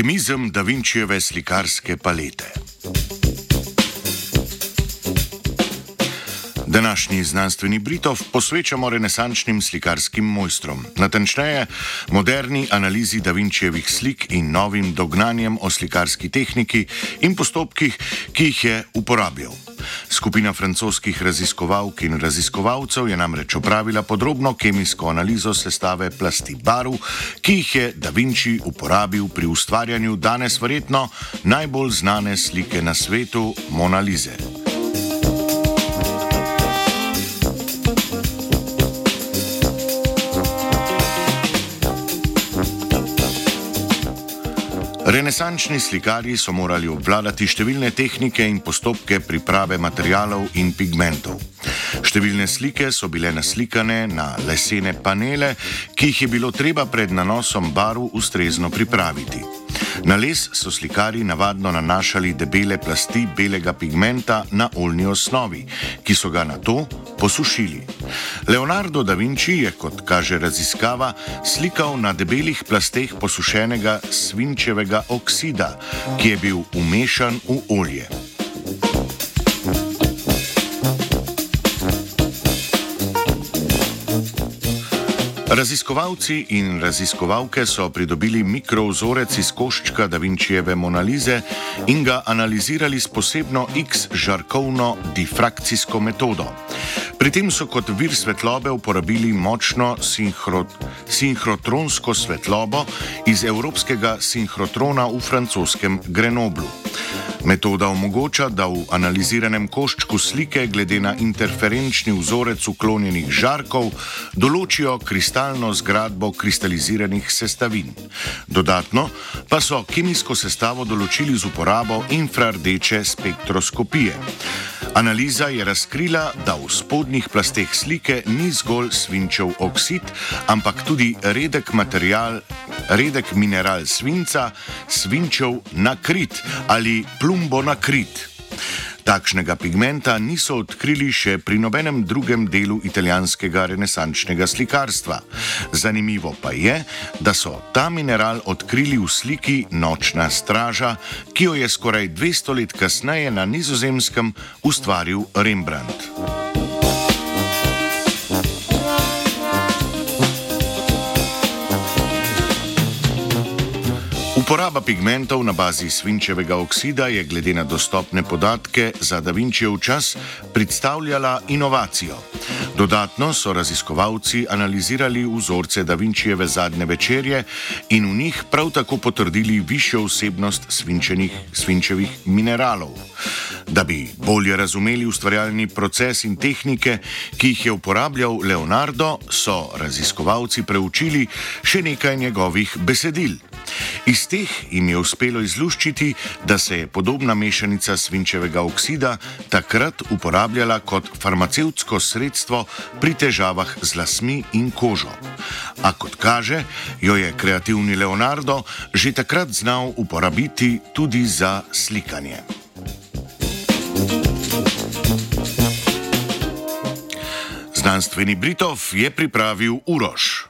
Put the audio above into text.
Kemizem Da Vinčijeve slikarske palete. Današnji znanstveni Britov posvečamo renesančnim slikarskim mojstrom, natančneje moderni analizi Da Vinčijevih slik in novim dognanjem o slikarski tehniki in postopkih, ki jih je uporabljal. Skupina francoskih raziskovalk in raziskovalcev je namreč opravila podrobno kemijsko analizo sestave plasti barv, ki jih je Da Vinci uporabil pri ustvarjanju danes verjetno najbolj znane slike na svetu Mona Lise. Renesančni slikari so morali obvladati številne tehnike in postopke priprave materijalov in pigmentov. Številne slike so bile naslikane na lesene panele, ki jih je bilo treba pred nanosom barv ustrezno pripraviti. Na les so slikari navadno nanašali debele plasti belega pigmenta na oljni osnovi, ki so ga na to posušili. Leonardo da Vinci je, kot kaže raziskava, slikal na debelih plasteh posušenega svinčevega oksida, ki je bil umešan v olje. Raziskovalci in raziskovalke so pridobili mikrovzorec iz koščka Da Vinčijeve Monalize in ga analizirali s posebno X-žarkovno difrakcijsko metodo. Pri tem so kot vir svetlobe uporabili močno sinhro, sinhrotronsko svetlobo iz evropskega sinhrotrona v francoskem Grenoblu. Metoda omogoča, da v analiziranem koščku slike glede na interferenčni vzorec uklonjenih žarkov določijo kristalno zgradbo kristaliziranih sestavin. Dodatno pa so kemijsko sestavo določili z uporabo infrardeče spektroskopije. Analiza je razkrila, da v spodnjih plasteh slike ni zgolj svinčev oksid, ampak tudi redek material, redek mineral svinca, svinčev nakrit ali plumbo nakrit. Takšnega pigmenta niso odkrili še pri nobenem drugem delu italijanskega renesančnega slikarstva. Zanimivo pa je, da so ta mineral odkrili v sliki Nočna straža, ki jo je skoraj 200 let kasneje na nizozemskem ustvaril Rembrandt. Uporaba pigmentov na bazi svinčevega oksida je glede na dostopne podatke za Da Vincijev čas predstavljala inovacijo. Dodatno so raziskovalci analizirali vzorce Da Vincijeve zadnje večerje in v njih prav tako potrdili višjo vsebnost svinčevih mineralov. Da bi bolje razumeli ustvarjalni proces in tehnike, ki jih je uporabljal Leonardo, so raziskovalci preučili še nekaj njegovih besedil. Iz teh jim je uspelo izluščiti, da se je podobna mešanica svinčevega oksida takrat uporabljala kot farmacevtsko sredstvo pri težavah z lasmi in kožo. A kot kaže, jo je kreativni Leonardo že takrat znal uporabiti tudi za slikanje. Znanstveni Britov je pripravil Uroš.